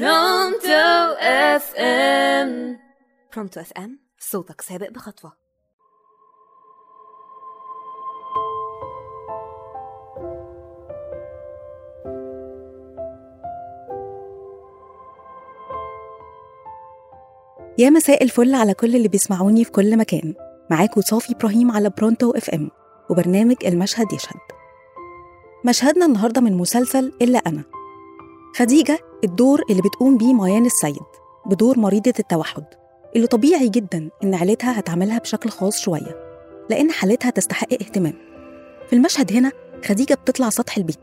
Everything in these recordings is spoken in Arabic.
برونتو FM. برونتو FM صوتك سابق بخطوة. يا مساء الفل على كل اللي بيسمعوني في كل مكان. معاكم صافي إبراهيم على برونتو FM وبرنامج المشهد يشهد. مشهدنا النهاردة من مسلسل إلا أنا. خديجة الدور اللي بتقوم بيه ميان السيد بدور مريضة التوحد اللي طبيعي جدا إن عيلتها هتعملها بشكل خاص شوية لأن حالتها تستحق اهتمام. في المشهد هنا خديجة بتطلع سطح البيت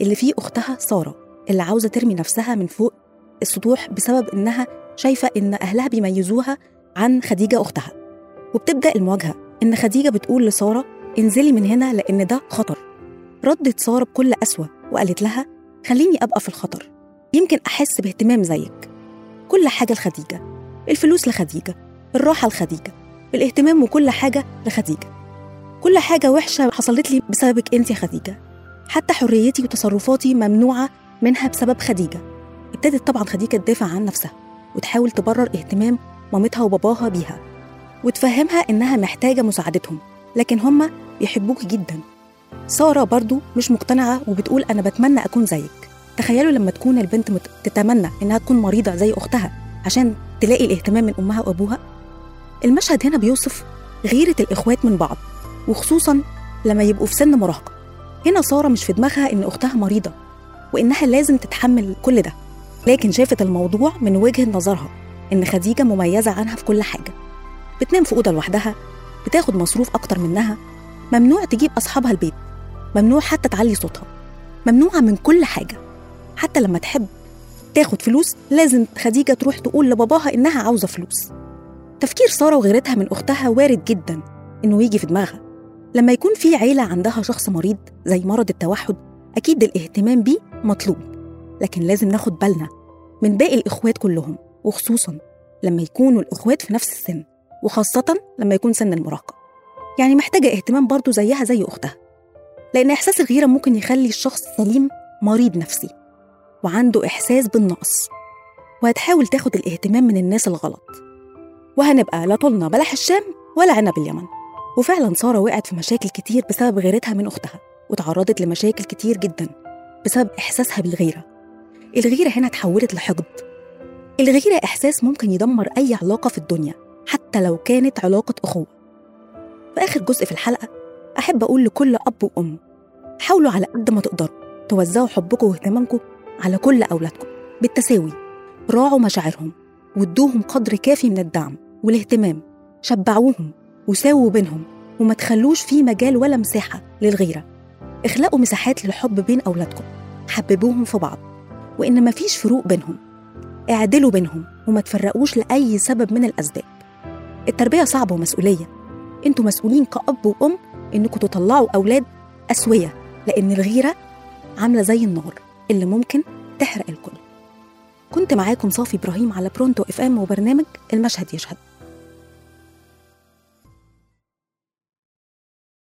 اللي فيه أختها سارة اللي عاوزة ترمي نفسها من فوق السطوح بسبب إنها شايفة إن أهلها بيميزوها عن خديجة أختها. وبتبدأ المواجهة إن خديجة بتقول لسارة انزلي من هنا لأن ده خطر. ردت سارة بكل قسوة وقالت لها خليني أبقى في الخطر. يمكن أحس باهتمام زيك. كل حاجة لخديجة. الفلوس لخديجة. الراحة لخديجة. الاهتمام وكل حاجة لخديجة. كل حاجة وحشة حصلت لي بسببك أنت يا خديجة. حتى حريتي وتصرفاتي ممنوعة منها بسبب خديجة. ابتدت طبعا خديجة تدافع عن نفسها وتحاول تبرر اهتمام مامتها وباباها بيها وتفهمها إنها محتاجة مساعدتهم لكن هما بيحبوك جدا. سارة برضو مش مقتنعة وبتقول أنا بتمنى أكون زيك. تخيلوا لما تكون البنت مت... تتمنى إنها تكون مريضة زي أختها عشان تلاقي الاهتمام من أمها وأبوها؟ المشهد هنا بيوصف غيرة الإخوات من بعض وخصوصا لما يبقوا في سن مراهقة. هنا سارة مش في دماغها إن أختها مريضة وإنها لازم تتحمل كل ده لكن شافت الموضوع من وجهة نظرها إن خديجة مميزة عنها في كل حاجة. بتنام في أوضة لوحدها بتاخد مصروف أكتر منها ممنوع تجيب أصحابها البيت ممنوع حتى تعلي صوتها ممنوعة من كل حاجة. حتى لما تحب تاخد فلوس لازم خديجة تروح تقول لباباها إنها عاوزة فلوس. تفكير سارة وغيرتها من أختها وارد جدا إنه يجي في دماغها. لما يكون في عيلة عندها شخص مريض زي مرض التوحد أكيد الاهتمام بيه مطلوب. لكن لازم ناخد بالنا من باقي الإخوات كلهم وخصوصا لما يكونوا الإخوات في نفس السن وخاصة لما يكون سن المراهقة. يعني محتاجة اهتمام برضو زيها زي أختها لأن إحساس الغيرة ممكن يخلي الشخص سليم مريض نفسي. وعنده إحساس بالنقص. وهتحاول تاخد الاهتمام من الناس الغلط. وهنبقى لا طولنا بلح الشام ولا عنب اليمن. وفعلا سارة وقعت في مشاكل كتير بسبب غيرتها من أختها وتعرضت لمشاكل كتير جدا بسبب إحساسها بالغيرة. الغيرة هنا تحولت لحقد. الغيرة إحساس ممكن يدمر أي علاقة في الدنيا حتى لو كانت علاقة أخوة. في آخر جزء في الحلقة أحب أقول لكل أب وأم حاولوا على قد ما تقدروا توزعوا حبكم واهتمامكم على كل أولادكم. بالتساوي راعوا مشاعرهم وادوهم قدر كافي من الدعم والاهتمام شبعوهم وساووا بينهم وما تخلوش في مجال ولا مساحة للغيرة. اخلقوا مساحات للحب بين أولادكم. حببوهم في بعض وإن مفيش فروق بينهم اعدلوا بينهم وما تفرقوش لأي سبب من الأسباب. التربية صعبة ومسؤولية. أنتوا مسؤولين كأب وأم إنكم تطلعوا أولاد أسوية لأن الغيرة عاملة زي النار. اللي ممكن تحرق الكل. كنت معاكم صافي إبراهيم على برونتو إف إم وبرنامج المشهد يشهد.